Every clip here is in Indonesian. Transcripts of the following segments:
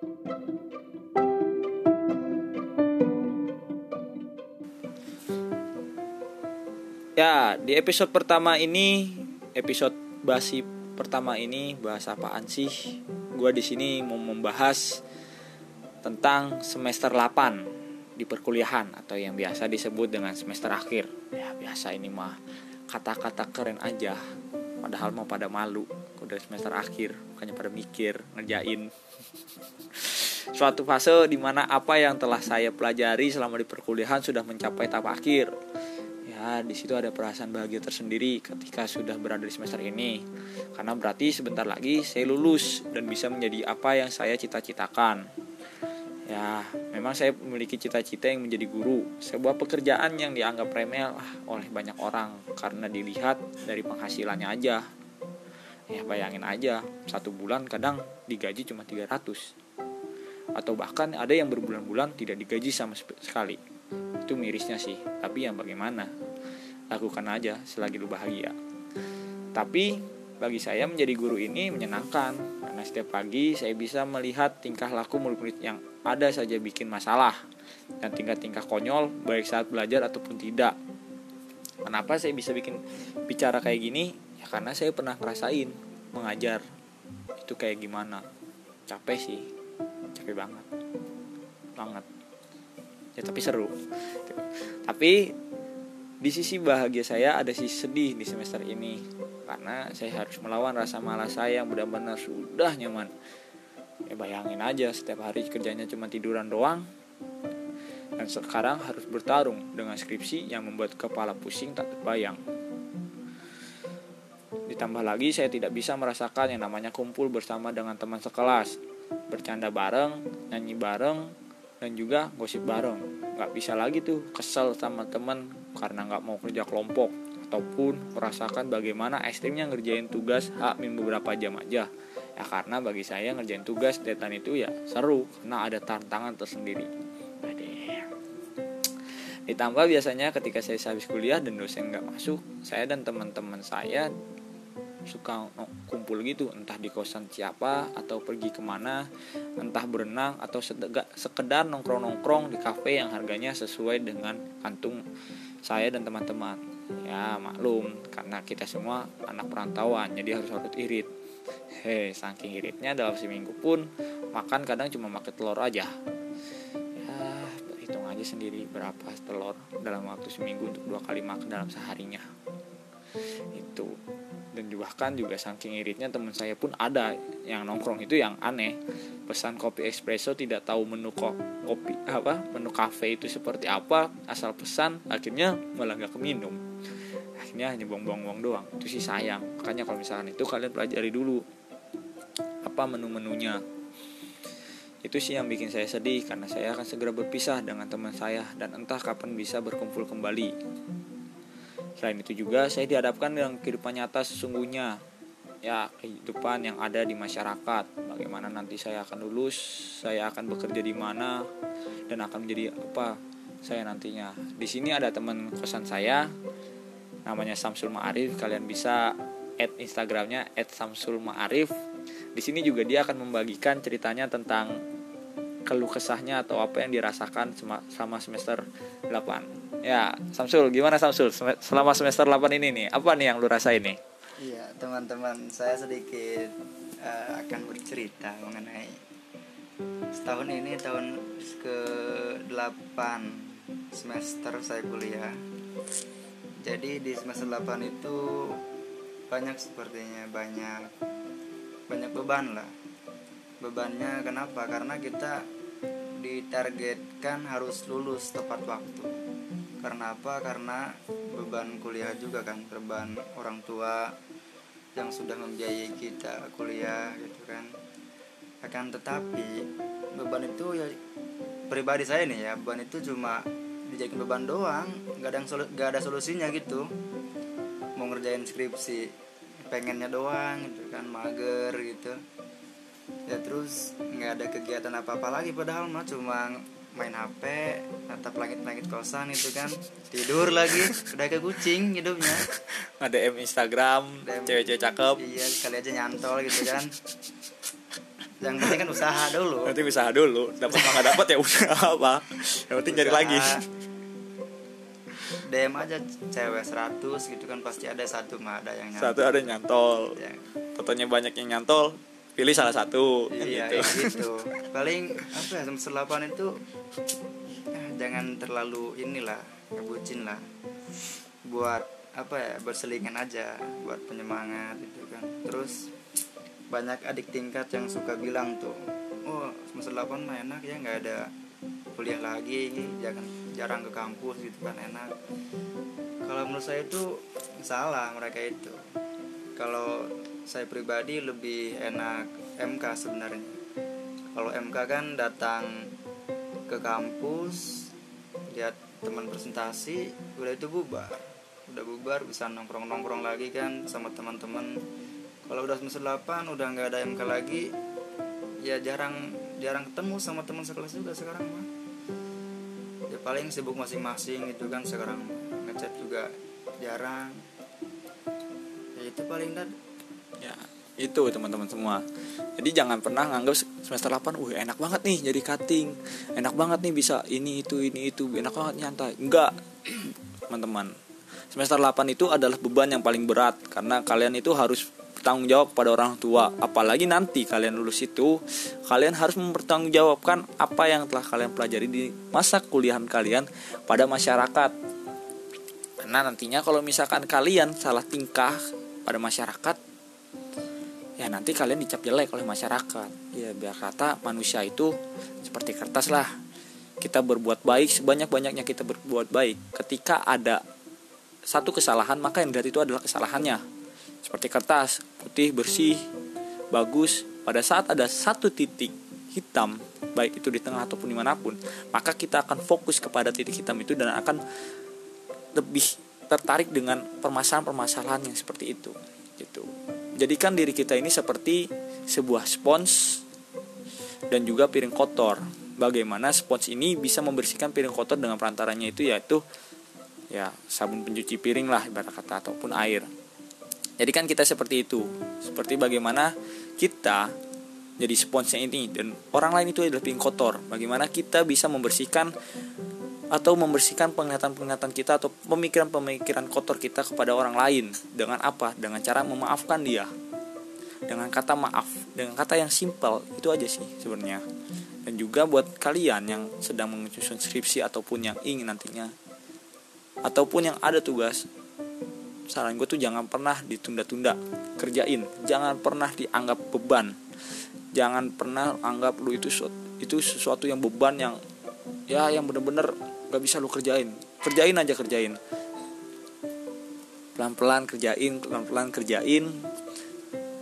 Ya, di episode pertama ini, episode basi pertama ini bahas apaan sih? Gua di sini mau membahas tentang semester 8 di perkuliahan atau yang biasa disebut dengan semester akhir. Ya, biasa ini mah kata-kata keren aja. Padahal mau pada malu udah semester akhir, bukannya pada mikir ngerjain. Suatu fase di mana apa yang telah saya pelajari selama di perkuliahan sudah mencapai tahap akhir. Ya di situ ada perasaan bahagia tersendiri ketika sudah berada di semester ini. Karena berarti sebentar lagi saya lulus dan bisa menjadi apa yang saya cita-citakan. Ya memang saya memiliki cita-cita yang menjadi guru. Sebuah pekerjaan yang dianggap remeh oleh banyak orang. Karena dilihat dari penghasilannya aja. Ya bayangin aja satu bulan kadang digaji cuma 300 atau bahkan ada yang berbulan-bulan tidak digaji sama sekali. Itu mirisnya sih tapi yang bagaimana? Lakukan aja selagi lu bahagia. Tapi bagi saya menjadi guru ini menyenangkan karena setiap pagi saya bisa melihat tingkah laku murid-murid yang ada saja bikin masalah dan tingkah-tingkah konyol baik saat belajar ataupun tidak. Kenapa saya bisa bikin bicara kayak gini? Ya karena saya pernah ngerasain mengajar. Itu kayak gimana? Capek sih capek banget. Banget. Ya tapi seru. Tapi di sisi bahagia saya ada sisi sedih di semester ini. Karena saya harus melawan rasa malas saya yang benar-benar sudah nyaman. Ya bayangin aja setiap hari kerjanya cuma tiduran doang. Dan sekarang harus bertarung dengan skripsi yang membuat kepala pusing tak terbayang. Ditambah lagi saya tidak bisa merasakan yang namanya kumpul bersama dengan teman sekelas, bercanda bareng, nyanyi bareng, dan juga gosip bareng. Gak bisa lagi tuh kesel sama teman karena nggak mau kerja kelompok. Ataupun merasakan bagaimana ekstrimnya ngerjain tugas min beberapa jam aja. Ya karena bagi saya ngerjain tugas deadline itu ya seru karena ada tantangan tersendiri. Ditambah biasanya ketika saya habis kuliah dan dosen nggak masuk saya dan teman-teman saya suka kumpul gitu entah di kosan siapa atau pergi ke mana entah berenang atau sekedar nongkrong-nongkrong di kafe yang harganya sesuai dengan kantung saya dan teman-teman. Ya maklum karena kita semua anak perantauan jadi harus harus irit. Hei saking iritnya dalam seminggu pun makan kadang cuma makan telur aja. Ya hitung aja sendiri berapa telur dalam waktu seminggu untuk dua kali makan dalam seharinya itu. Dan bahkan juga saking iritnya teman saya pun ada yang nongkrong itu yang aneh. Pesan kopi espresso tidak tahu menu kok kopi apa menu kafe itu seperti apa asal pesan akhirnya malah nggak keminum. Akhirnya hanya buang-buang uang doang. Itu sih sayang. Makanya kalau misalkan itu kalian pelajari dulu apa menu-menunya. Itu sih yang bikin saya sedih karena saya akan segera berpisah dengan teman saya dan entah kapan bisa berkumpul kembali Selain itu juga saya dihadapkan dengan kehidupan nyata sesungguhnya. Ya kehidupan yang ada di masyarakat. Bagaimana nanti saya akan lulus saya akan bekerja di mana dan akan menjadi apa saya nantinya. Di sini ada teman kosan saya namanya Samsul Ma'arif. Kalian bisa add instagramnya add Samsul Ma'arif. Di sini juga dia akan membagikan ceritanya tentang keluh kesahnya atau apa yang dirasakan sama semester 8 Ya, Samsul, gimana Samsul? Selama semester 8 ini nih, apa nih yang lu rasain nih? Iya, teman-teman, saya sedikit uh, akan bercerita mengenai setahun ini tahun ke-8 semester saya kuliah. Jadi di semester 8 itu banyak sepertinya banyak banyak beban lah. Bebannya. Kenapa? Karena kita ditargetkan harus lulus tepat waktu. Karena apa? Karena beban kuliah juga kan beban orang tua yang sudah membiayai kita kuliah gitu kan. Akan tetapi beban itu ya pribadi saya nih ya beban itu cuma dijadikan beban doang. Nggak ada solu, gak ada solusinya gitu. Mau ngerjain skripsi pengennya doang gitu kan mager gitu ya terus nggak ada kegiatan apa apa lagi padahal mah cuma main HP natap langit-langit kosan itu kan. Tidur lagi udah ke kucing hidupnya. Ada M Instagram cewek-cewek cakep. Iya sekali aja nyantol gitu kan. Yang penting kan usaha dulu. Nanti usaha dulu. Dapat nggak dapat ya udah apa yang penting cari lagi. DM aja cewek 100 gitu kan pasti ada satu mah ada yang nyantol. satu ada yang nyantol. Ya, fotonya banyak yang nyantol pilih salah satu kan iya gitu. gitu. Paling apa ya semester 8 itu eh, jangan terlalu inilah ngebucin lah. Buat apa ya berselingan aja buat penyemangat gitu kan. Terus banyak adik tingkat yang suka bilang tuh oh semester 8 mah enak ya nggak ada kuliah lagi jangan jarang ke kampus gitu kan enak. Kalau menurut saya itu salah mereka itu. Kalau saya pribadi lebih enak MK sebenarnya. Kalau MK kan datang ke kampus lihat teman presentasi udah itu bubar. Udah bubar bisa nongkrong nongkrong lagi kan sama teman-teman. Kalau udah semester 8 udah nggak ada MK lagi ya jarang jarang ketemu sama teman sekelas juga sekarang mah. Ya paling sibuk masing-masing gitu kan sekarang. Ngechat juga jarang. Ya itu paling dan ya itu teman-teman semua. Jadi jangan pernah nganggap semester 8 wih enak banget nih jadi cutting. Enak banget nih bisa ini itu ini itu. Enak banget nyantai. Enggak teman-teman. Semester 8 itu adalah beban yang paling berat karena kalian itu harus bertanggung jawab pada orang tua. Apalagi nanti kalian lulus itu kalian harus mempertanggungjawabkan apa yang telah kalian pelajari di masa kuliahan kalian pada masyarakat. Karena nantinya kalau misalkan kalian salah tingkah pada masyarakat ya nanti kalian dicap jelek oleh masyarakat. Ya biar kata manusia itu seperti kertas lah. Kita berbuat baik sebanyak-banyaknya kita berbuat baik. Ketika ada satu kesalahan maka yang dari itu adalah kesalahannya. Seperti kertas putih bersih bagus. Pada saat ada satu titik hitam baik itu di tengah ataupun di mana pun maka kita akan fokus kepada titik hitam itu dan akan lebih tertarik dengan permasalahan-permasalahan yang seperti itu. Gitu jadikan diri kita ini seperti sebuah spons dan juga piring kotor. Bagaimana spons ini bisa membersihkan piring kotor dengan perantaranya itu yaitu ya sabun pencuci piring lah ibarat kata ataupun air. Jadi kan kita seperti itu. Seperti bagaimana kita jadi sponsnya ini dan orang lain itu adalah piring kotor. Bagaimana kita bisa membersihkan atau membersihkan penglihatan-penglihatan kita atau pemikiran-pemikiran kotor kita kepada orang lain dengan apa? Dengan cara memaafkan dia. Dengan kata maaf, dengan kata yang simpel, itu aja sih sebenarnya. Dan juga buat kalian yang sedang menyusun skripsi ataupun yang ingin nantinya ataupun yang ada tugas saran gue tuh jangan pernah ditunda-tunda kerjain jangan pernah dianggap beban jangan pernah anggap lu itu itu sesuatu yang beban yang ya yang bener-bener gak bisa lu kerjain. Kerjain aja kerjain. Pelan-pelan kerjain pelan-pelan kerjain.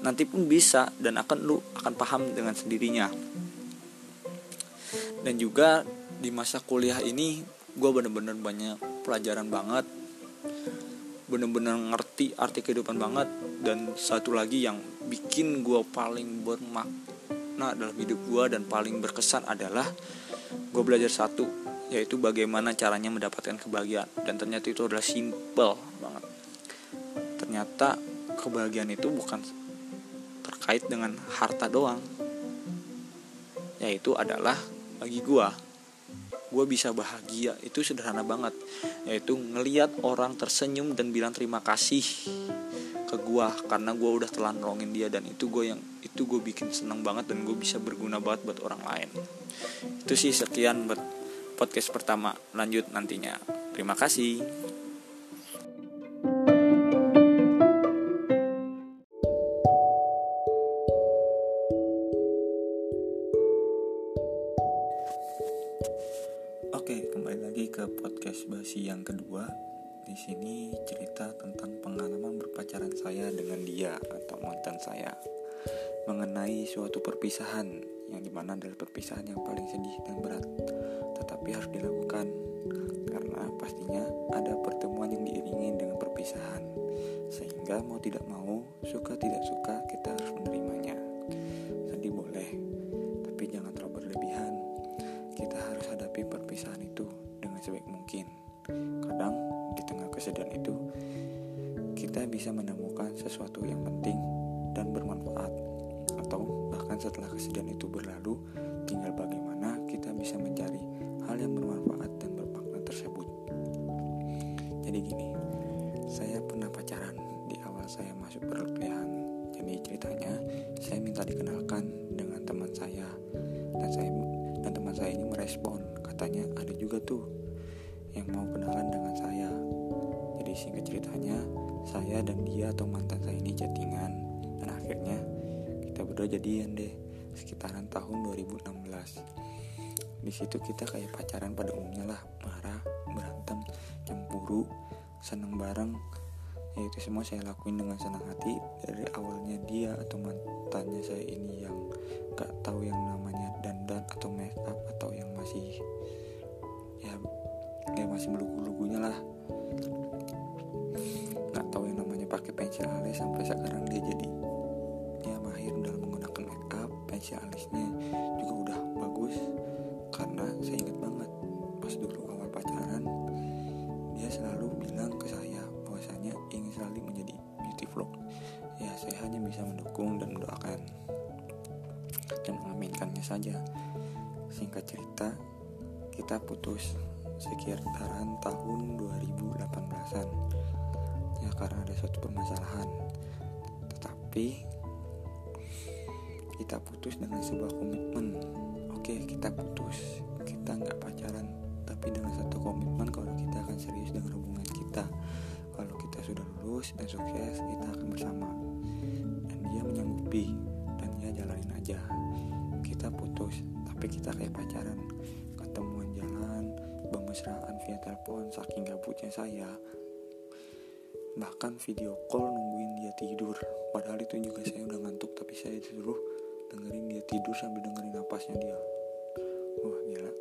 Nanti pun bisa dan akan lu akan paham dengan sendirinya. Dan juga di masa kuliah ini gue bener-bener banyak pelajaran banget. Bener-bener ngerti arti kehidupan banget. Dan satu lagi yang bikin gue paling bermakna dalam hidup gue dan paling berkesan adalah gue belajar satu yaitu bagaimana caranya mendapatkan kebahagiaan. Dan ternyata itu adalah simple banget. Ternyata kebahagiaan itu bukan terkait dengan harta doang. Yaitu adalah bagi gue gue bisa bahagia itu sederhana banget. Yaitu ngeliat orang tersenyum dan bilang terima kasih ke gue karena gue udah telah nolongin dia dan itu gue yang itu gue bikin seneng banget dan gue bisa berguna banget buat orang lain. Itu sih sekian buat podcast pertama lanjut nantinya. Terima kasih. Oke, kembali lagi ke podcast basi yang kedua. Di sini cerita tentang pengalaman berpacaran saya dengan dia atau mantan saya mengenai suatu perpisahan yang di mana adalah perpisahan yang paling sedih dan berat, tetapi harus dilakukan karena pastinya ada pertemuan yang diiringi dengan perpisahan, sehingga mau tidak mau, suka tidak suka kita harus menerimanya. Sedih boleh, tapi jangan terlalu berlebihan kita harus hadapi perpisahan itu dengan sebaik mungkin. Kadang di tengah kesedihan itu kita bisa menemukan sesuatu yang penting bahkan setelah kesedihan itu berlalu tinggal bagaimana kita bisa mencari hal yang bermanfaat dan bermakna tersebut. Jadi gini saya pernah pacaran. Di awal saya masuk perkuliahan. Jadi ceritanya saya minta dikenalkan dengan teman saya. Dan saya dan teman saya ini merespon. Katanya ada juga tuh yang mau kenalan dengan saya. Jadi singkat ceritanya saya dan dia atau mantan saya ini chattingan. Dan akhirnya kita berdua jadian deh sekitaran tahun 2016 di situ kita kayak pacaran pada umumnya lah marah berantem cemburu seneng bareng. Ya itu semua saya lakuin dengan senang hati. Dari awalnya dia atau mantannya saya ini yang gak tahu yang namanya dandan atau make up atau yang masih ya ya masih melugu-lugunya lah. Nggak tahu yang namanya pakai pensil alis sampai sekarang dia jadi pensil alisnya juga udah bagus karena saya ingat banget pas dulu awal pacaran dia selalu bilang ke saya bahwasanya ingin selalu menjadi beauty vlog. Ya saya hanya bisa mendukung dan mendoakan. Dan mengaminkannya saja. Singkat cerita kita putus sekitaran tahun 2018an ya karena ada suatu permasalahan. Tetapi kita putus dengan sebuah komitmen. Oke kita putus kita nggak pacaran tapi dengan satu komitmen kalau kita akan serius dengan hubungan kita. Kalau kita sudah lulus dan sukses kita akan bersama. Dan dia menyanggupi dan dia jalanin aja. Kita putus tapi kita kayak pacaran. Ketemuan jalan bermesraan via telepon saking gabutnya saya. Bahkan video call nungguin dia tidur. Padahal itu juga saya udah ngantuk tapi saya disuruh dengerin dia tidur sambil dengerin napasnya dia. Wah gila.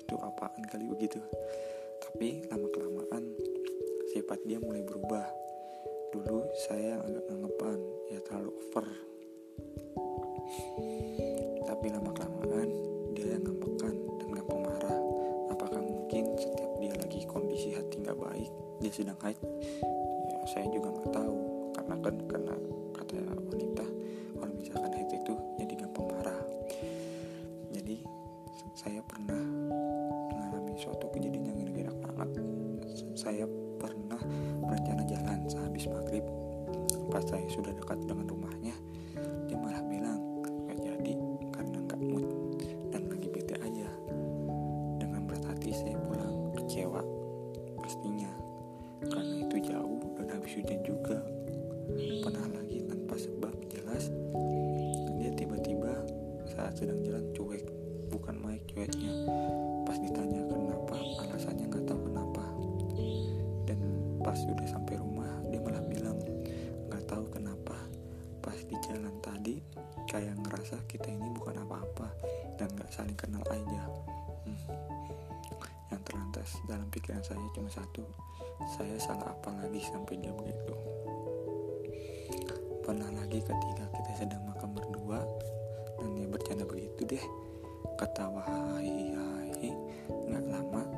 Itu apaan kali begitu? Tapi lama kelamaan sifat dia mulai berubah. Dulu saya agak ngangepan ya terlalu over. Tapi lama kelamaan dia yang ngambekan dan gampang marah apakah mungkin setiap dia lagi kondisi hati nggak baik dia sedang haid? Ya saya juga nggak tahu. Karena kan karena kata wanita saya pernah mengalami suatu kejadian yang gila banget. Saya pernah berencana jalan sehabis maghrib. Pas saya sudah dekat dengan rumahnya pas sudah sampai rumah dia malah bilang nggak tahu kenapa pas di jalan tadi kayak ngerasa kita ini bukan apa-apa dan nggak saling kenal aja hmm. yang terlantas dalam pikiran saya cuma satu saya salah apa lagi sampai dia begitu pernah lagi ketika kita sedang makan berdua dan dia bercanda begitu deh ketawa hai hai nggak lama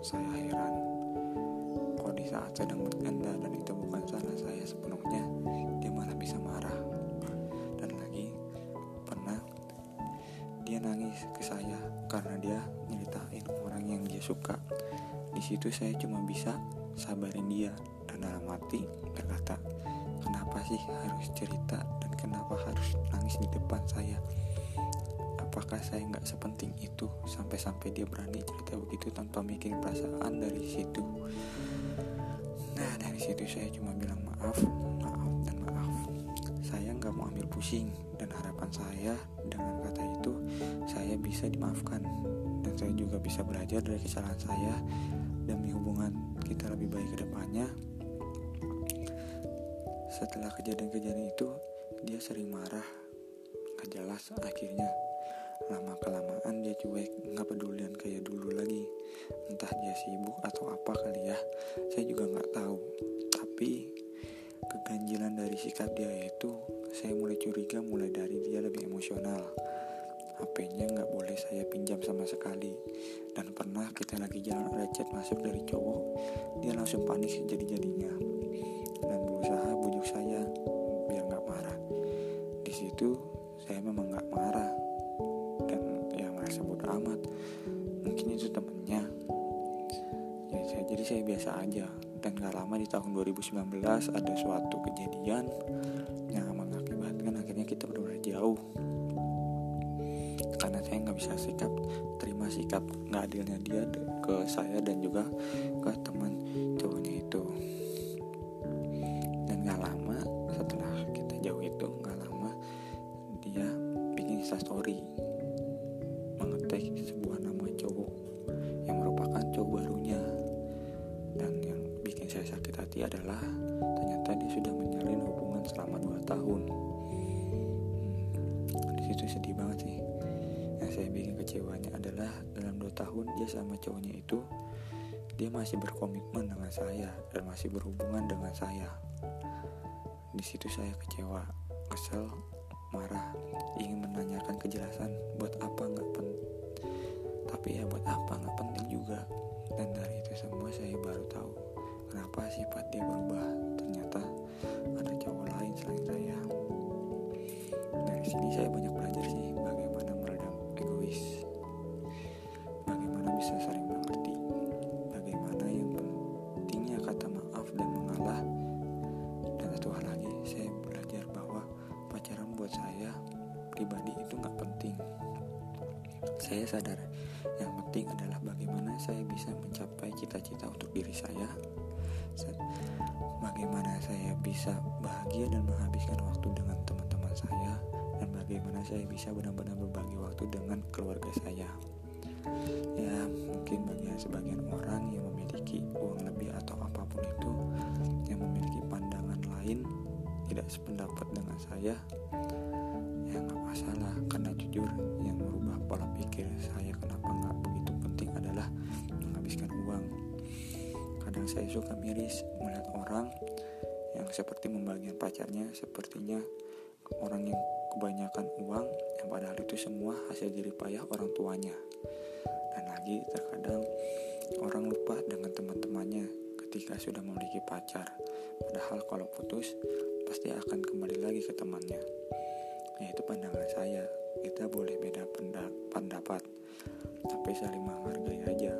saya heran. Kok di saat sedang bercanda dan itu bukan salah saya sepenuhnya dia malah bisa marah. Dan lagi pernah dia nangis ke saya karena dia nyeritain orang yang dia suka. Di situ saya cuma bisa sabarin dia dan dalam hati berkata kenapa sih harus cerita dan kenapa harus nangis di depan saya apakah saya nggak sepenting itu sampai-sampai dia berani cerita begitu tanpa mikir perasaan dari situ? Nah dari situ saya cuma bilang maaf maaf dan maaf. Saya nggak mau ambil pusing dan harapan saya dengan kata itu saya bisa dimaafkan. Dan saya juga bisa belajar dari kesalahan saya demi hubungan kita lebih baik ke depannya. Setelah kejadian-kejadian itu dia sering marah gak jelas akhirnya lama kelamaan dia cuek nggak pedulian kayak dulu lagi. Entah dia sibuk atau apa kali ya saya juga nggak tahu. Tapi keganjilan dari sikap dia itu saya mulai curiga mulai dari dia lebih emosional. HP-nya nggak boleh saya pinjam sama sekali. Dan pernah kita lagi jalan ada chat masuk dari cowok dia langsung panik jadi-jadinya dan berusaha bujuk saya biar nggak marah. Di situ amat mungkin itu temennya. Ya saya jadi saya biasa aja. Dan gak lama di tahun 2019 ada suatu kejadian yang mengakibatkan akhirnya kita benar-benar jauh. Karena saya nggak bisa sikap terima sikap nggak adilnya dia ke saya dan juga ke teman cowoknya masih berkomitmen dengan saya dan masih berhubungan dengan saya. Di situ saya kecewa kesel marah ingin menanyakan kejelasan buat apa nggak penting tapi ya buat apa nggak penting juga. Dan dari itu semua saya baru tahu kenapa sifat dia berubah. Ternyata ada cowok lain selain saya. Dari sini saya saya sadar. Yang penting adalah bagaimana saya bisa mencapai cita-cita untuk diri saya. Bagaimana saya bisa bahagia dan menghabiskan waktu dengan teman-teman saya. Dan bagaimana saya bisa benar-benar berbagi waktu dengan keluarga saya. Ya mungkin bagi sebagian orang yang memiliki uang lebih atau apa pun itu yang memiliki pandangan lain tidak sependapat dengan saya ya nggak masalah. Karena jujur pola pikir saya kenapa nggak begitu penting adalah menghabiskan uang. Kadang saya suka miris melihat orang yang seperti membagian pacarnya sepertinya orang yang kebanyakan uang yang padahal itu semua hasil jerih payah orang tuanya. Dan lagi terkadang orang lupa dengan teman-temannya ketika sudah memiliki pacar. Padahal kalau putus pasti akan kembali lagi ke temannya. Yaitu pandangan saya kita boleh beda pendapat tapi saling menghargai aja